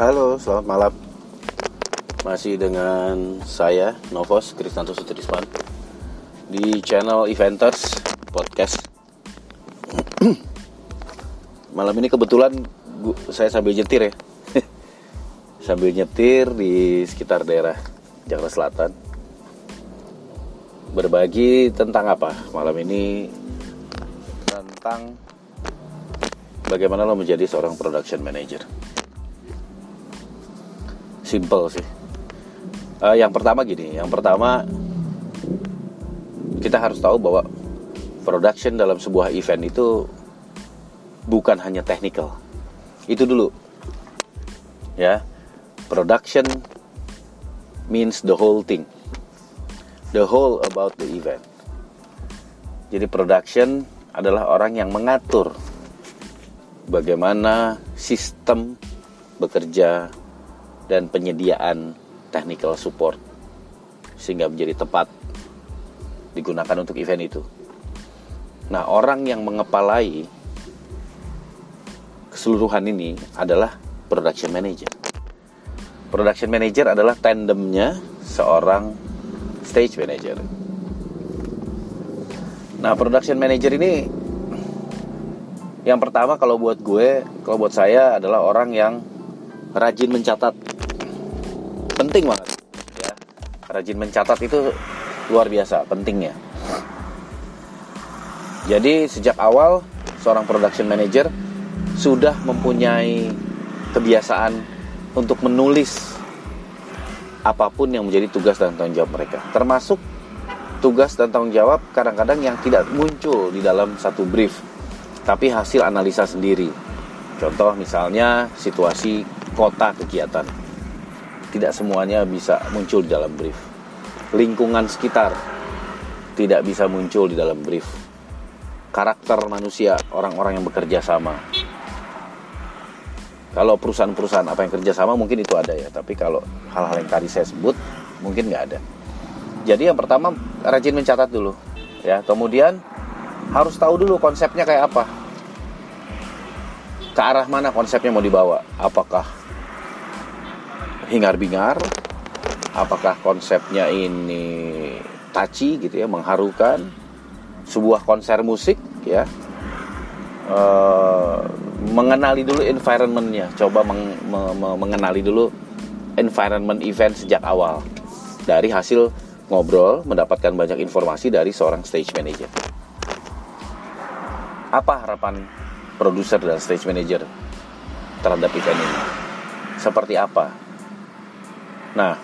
Halo, selamat malam. Masih dengan saya Novos Kristanto Sutrisman di channel Eventers Podcast. malam ini kebetulan gua, saya sambil nyetir ya. sambil nyetir di sekitar daerah Jakarta Selatan. Berbagi tentang apa? Malam ini tentang bagaimana lo menjadi seorang production manager simple sih. Uh, yang pertama gini, yang pertama kita harus tahu bahwa production dalam sebuah event itu bukan hanya technical. Itu dulu. Ya. Production means the whole thing. The whole about the event. Jadi production adalah orang yang mengatur bagaimana sistem bekerja dan penyediaan technical support sehingga menjadi tepat digunakan untuk event itu. Nah, orang yang mengepalai keseluruhan ini adalah production manager. Production manager adalah tandemnya seorang stage manager. Nah, production manager ini yang pertama kalau buat gue, kalau buat saya adalah orang yang rajin mencatat penting banget. Ya rajin mencatat itu luar biasa pentingnya. Jadi sejak awal seorang production manager sudah mempunyai kebiasaan untuk menulis apa pun yang menjadi tugas dan tanggung jawab mereka. Termasuk tugas dan tanggung jawab kadang-kadang yang tidak muncul di dalam satu brief tapi hasil analisa sendiri. Contoh misalnya situasi kota kegiatan tidak semuanya bisa muncul di dalam brief. Lingkungan sekitar tidak bisa muncul di dalam brief. Karakter manusia, orang-orang yang bekerja sama. Kalau perusahaan-perusahaan apa yang kerja sama mungkin itu ada ya, tapi kalau hal-hal yang tadi saya sebut mungkin nggak ada. Jadi yang pertama rajin mencatat dulu, ya. Kemudian harus tahu dulu konsepnya kayak apa. Ke arah mana konsepnya mau dibawa? Apakah hingar-bingar apakah konsepnya ini taci gitu ya mengharukan sebuah konser musik ya? E, mengenali dulu environmentnya. Coba meng, me, me, mengenali dulu environment event sejak awal. Dari hasil ngobrol mendapatkan banyak informasi dari seorang stage manager. Apa harapan produser dan stage manager terhadap event ini? Seperti apa Nah,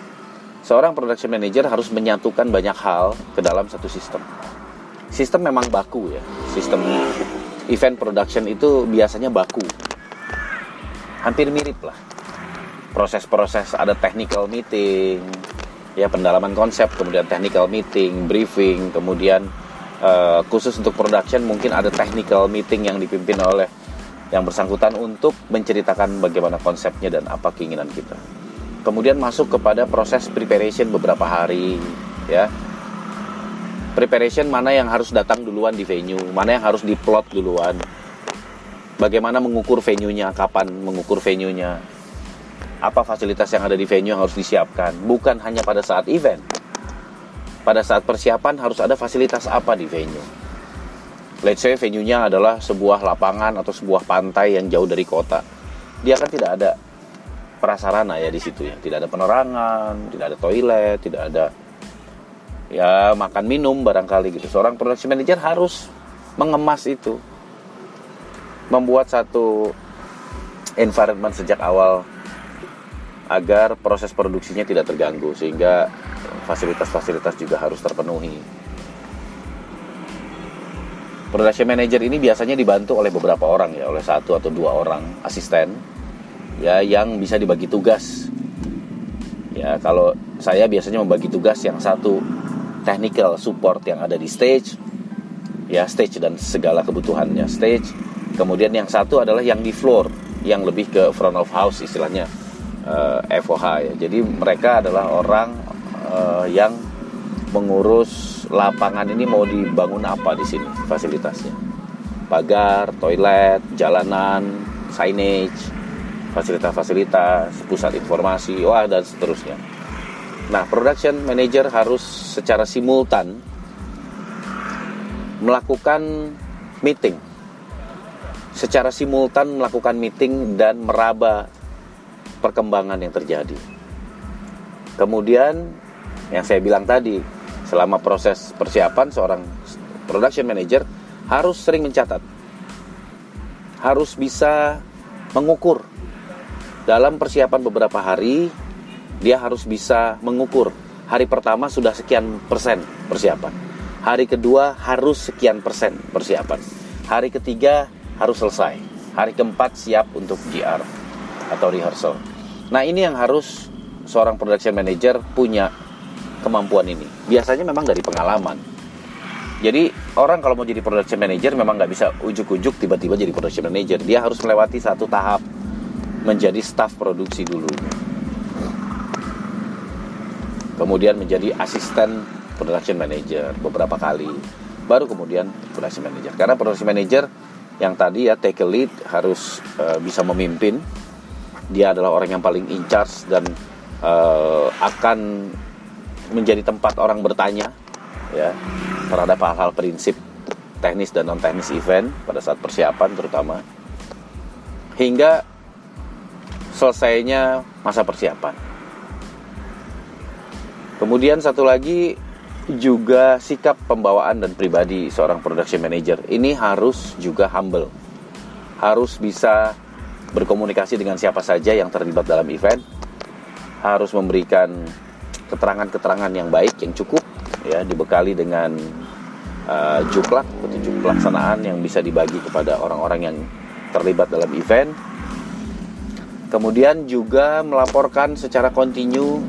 seorang production manager harus menyatukan banyak hal ke dalam satu sistem. Sistem memang baku ya. Sistem event production itu biasanya baku. Hampir mirip lah. Proses-proses ada technical meeting, ya pendalaman konsep, kemudian technical meeting, briefing, kemudian uh, khusus untuk production mungkin ada technical meeting yang dipimpin oleh yang bersangkutan untuk menceritakan bagaimana konsepnya dan apa keinginan kita kemudian masuk kepada proses preparation beberapa hari ya. Preparation mana yang harus datang duluan di venue mana yang harus diplot duluan. Bagaimana mengukur venue-nya kapan mengukur venue-nya. Apa fasilitas yang ada di venue yang harus disiapkan. Bukan hanya pada saat event. Pada saat persiapan harus ada fasilitas apa di venue. Let's say venue-nya adalah sebuah lapangan atau sebuah pantai yang jauh dari kota. Dia kan tidak ada prasarana ya di situ ya. Tidak ada penerangan tidak ada toilet tidak ada ya makan minum barangkali gitu. Seorang production manager harus mengemas itu. Membuat satu environment sejak awal agar proses produksinya tidak terganggu sehingga fasilitas-fasilitas juga harus terpenuhi. Production manager ini biasanya dibantu oleh beberapa orang ya, oleh satu atau dua orang asisten ya yang bisa dibagi tugas. Ya, kalau saya biasanya membagi tugas yang satu technical support yang ada di stage, ya stage dan segala kebutuhannya stage. Kemudian yang satu adalah yang di floor, yang lebih ke front of house istilahnya uh, eh, FOH ya. Jadi mereka adalah orang uh, yang mengurus lapangan ini mau dibangun apa di sini fasilitasnya. Pagar, toilet, jalanan, signage, fasilitas-fasilitas, pusat informasi, wah dan seterusnya. Nah, production manager harus secara simultan melakukan meeting. Secara simultan melakukan meeting dan meraba perkembangan yang terjadi. Kemudian yang saya bilang tadi, selama proses persiapan seorang production manager harus sering mencatat. Harus bisa mengukur dalam persiapan beberapa hari dia harus bisa mengukur. Hari pertama sudah sekian persen persiapan. Hari kedua harus sekian persen persiapan. Hari ketiga harus selesai. Hari keempat siap untuk GR atau rehearsal. Nah ini yang harus seorang production manager punya kemampuan ini. Biasanya memang dari pengalaman. Jadi orang kalau mau jadi production manager memang nggak bisa ujuk-ujuk tiba-tiba jadi production manager. Dia harus melewati satu tahap menjadi staff produksi dulu. Kemudian menjadi asisten production manager beberapa kali. Baru kemudian production manager. Karena production manager yang tadi ya take a lead harus uh, bisa memimpin. Dia adalah orang yang paling in charge dan uh, akan menjadi tempat orang bertanya ya terhadap hal-hal prinsip teknis dan non teknis event pada saat persiapan terutama hingga selesainya masa persiapan. Kemudian satu lagi juga sikap pembawaan dan pribadi seorang production manager. Ini harus juga humble. Harus bisa berkomunikasi dengan siapa saja yang terlibat dalam event. Harus memberikan keterangan-keterangan yang baik, yang cukup ya dibekali dengan uh, juklak petunjuk pelaksanaan yang bisa dibagi kepada orang-orang yang terlibat dalam event Kemudian juga melaporkan secara kontinu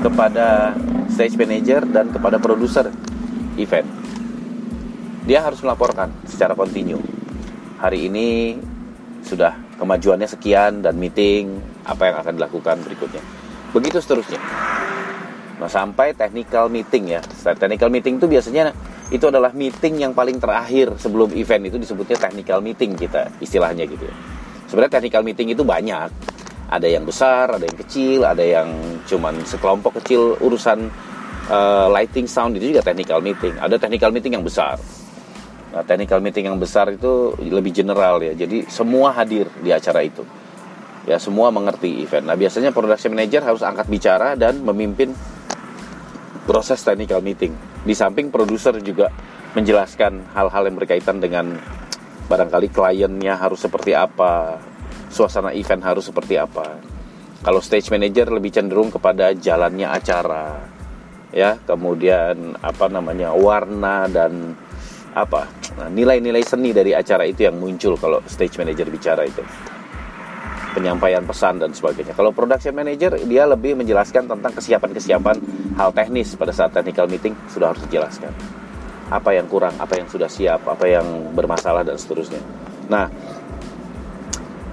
kepada stage manager dan kepada produser event. Dia harus melaporkan secara kontinu. Hari ini sudah kemajuannya sekian dan meeting apa yang akan dilakukan berikutnya. Begitu seterusnya. Nah, sampai technical meeting ya. Technical meeting itu biasanya itu adalah meeting yang paling terakhir sebelum event itu disebutnya technical meeting kita istilahnya gitu ya sebenarnya technical meeting itu banyak. Ada yang besar ada yang kecil ada yang cuman sekelompok kecil urusan uh, lighting sound itu juga technical meeting. Ada technical meeting yang besar. Nah technical meeting yang besar itu lebih general ya. Jadi semua hadir di acara itu. Ya semua mengerti event. Nah biasanya production manager harus angkat bicara dan memimpin proses technical meeting. Di samping produser juga menjelaskan hal-hal yang berkaitan dengan barangkali kliennya harus seperti apa suasana event harus seperti apa. Kalau stage manager lebih cenderung kepada jalannya acara ya. Kemudian apa namanya warna dan apa nah, nilai-nilai seni dari acara itu yang muncul kalau stage manager bicara itu. Penyampaian pesan dan sebagainya. Kalau production manager dia lebih menjelaskan tentang kesiapan-kesiapan hal teknis pada saat technical meeting sudah harus dijelaskan apa yang kurang, apa yang sudah siap, apa yang bermasalah dan seterusnya. Nah,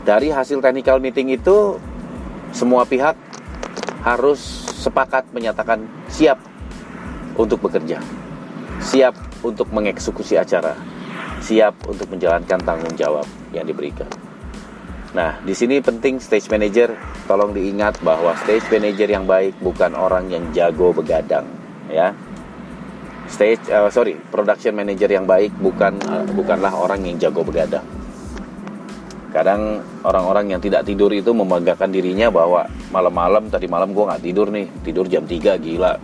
dari hasil technical meeting itu semua pihak harus sepakat menyatakan siap untuk bekerja, siap untuk mengeksekusi acara, siap untuk menjalankan tanggung jawab yang diberikan. Nah, di sini penting stage manager tolong diingat bahwa stage manager yang baik bukan orang yang jago begadang, ya stage uh, sorry production manager yang baik bukan uh, bukanlah orang yang jago begadang. Kadang orang-orang yang tidak tidur itu membanggakan dirinya bahwa malam-malam tadi malam gue nggak tidur nih tidur jam 3 gila.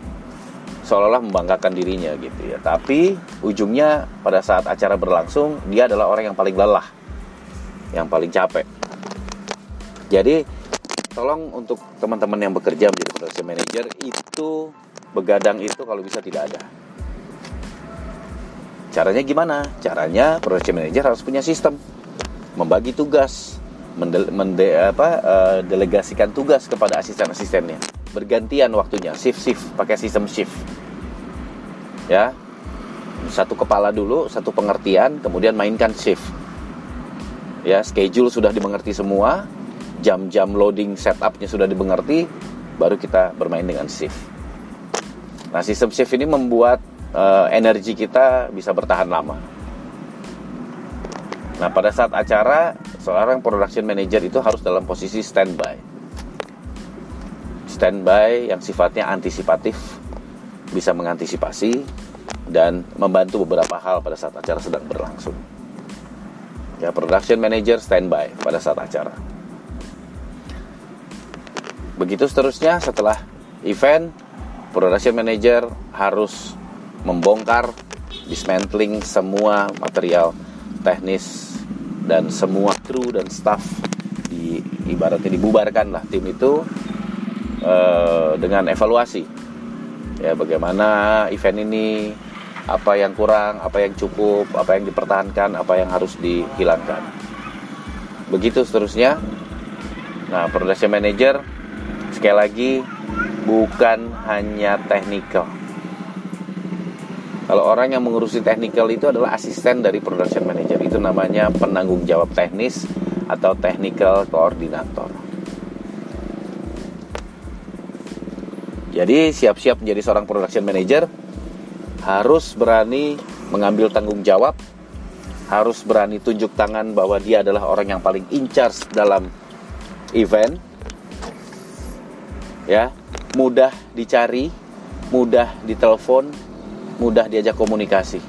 Seolah-olah membanggakan dirinya gitu ya. Tapi ujungnya pada saat acara berlangsung dia adalah orang yang paling lelah yang paling capek. Jadi tolong untuk teman-teman yang bekerja menjadi production manager itu begadang itu kalau bisa tidak ada Caranya gimana? Caranya production manager harus punya sistem membagi tugas, mende, mende, apa, uh, delegasikan tugas kepada asisten-asistennya. Bergantian waktunya, shift-shift, pakai sistem shift. Ya. Satu kepala dulu, satu pengertian, kemudian mainkan shift. Ya, schedule sudah dimengerti semua, jam-jam loading setupnya sudah dimengerti, baru kita bermain dengan shift. Nah, sistem shift ini membuat uh, energi kita bisa bertahan lama. Nah, pada saat acara seorang production manager itu harus dalam posisi standby. Standby yang sifatnya antisipatif, bisa mengantisipasi dan membantu beberapa hal pada saat acara sedang berlangsung. Ya, production manager standby pada saat acara. Begitu seterusnya setelah event, production manager harus membongkar, dismantling semua material teknis dan semua kru dan staff di ibaratnya dibubarkan lah tim itu uh, dengan evaluasi ya bagaimana event ini apa yang kurang, apa yang cukup, apa yang dipertahankan, apa yang harus dihilangkan. Begitu seterusnya. Nah, production manager sekali lagi bukan hanya technical. Kalau orang yang mengurusi technical itu adalah asisten dari production manager. Itu namanya penanggung jawab teknis atau technical coordinator. Jadi siap-siap menjadi seorang production manager harus berani mengambil tanggung jawab, harus berani tunjuk tangan bahwa dia adalah orang yang paling in charge dalam event. Ya, mudah dicari, mudah ditelepon, mudah diajak komunikasi.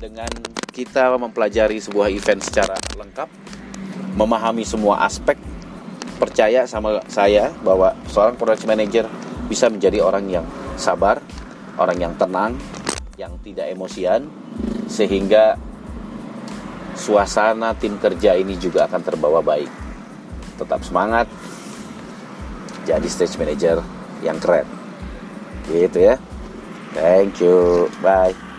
Dengan kita mempelajari sebuah event secara lengkap, memahami semua aspek, percaya sama saya bahwa seorang production manager bisa menjadi orang yang sabar, orang yang tenang, yang tidak emosian, sehingga suasana tim kerja ini juga akan terbawa baik. Tetap semangat, jadi stage manager yang keren. Gitu ya. Thank you. Bye.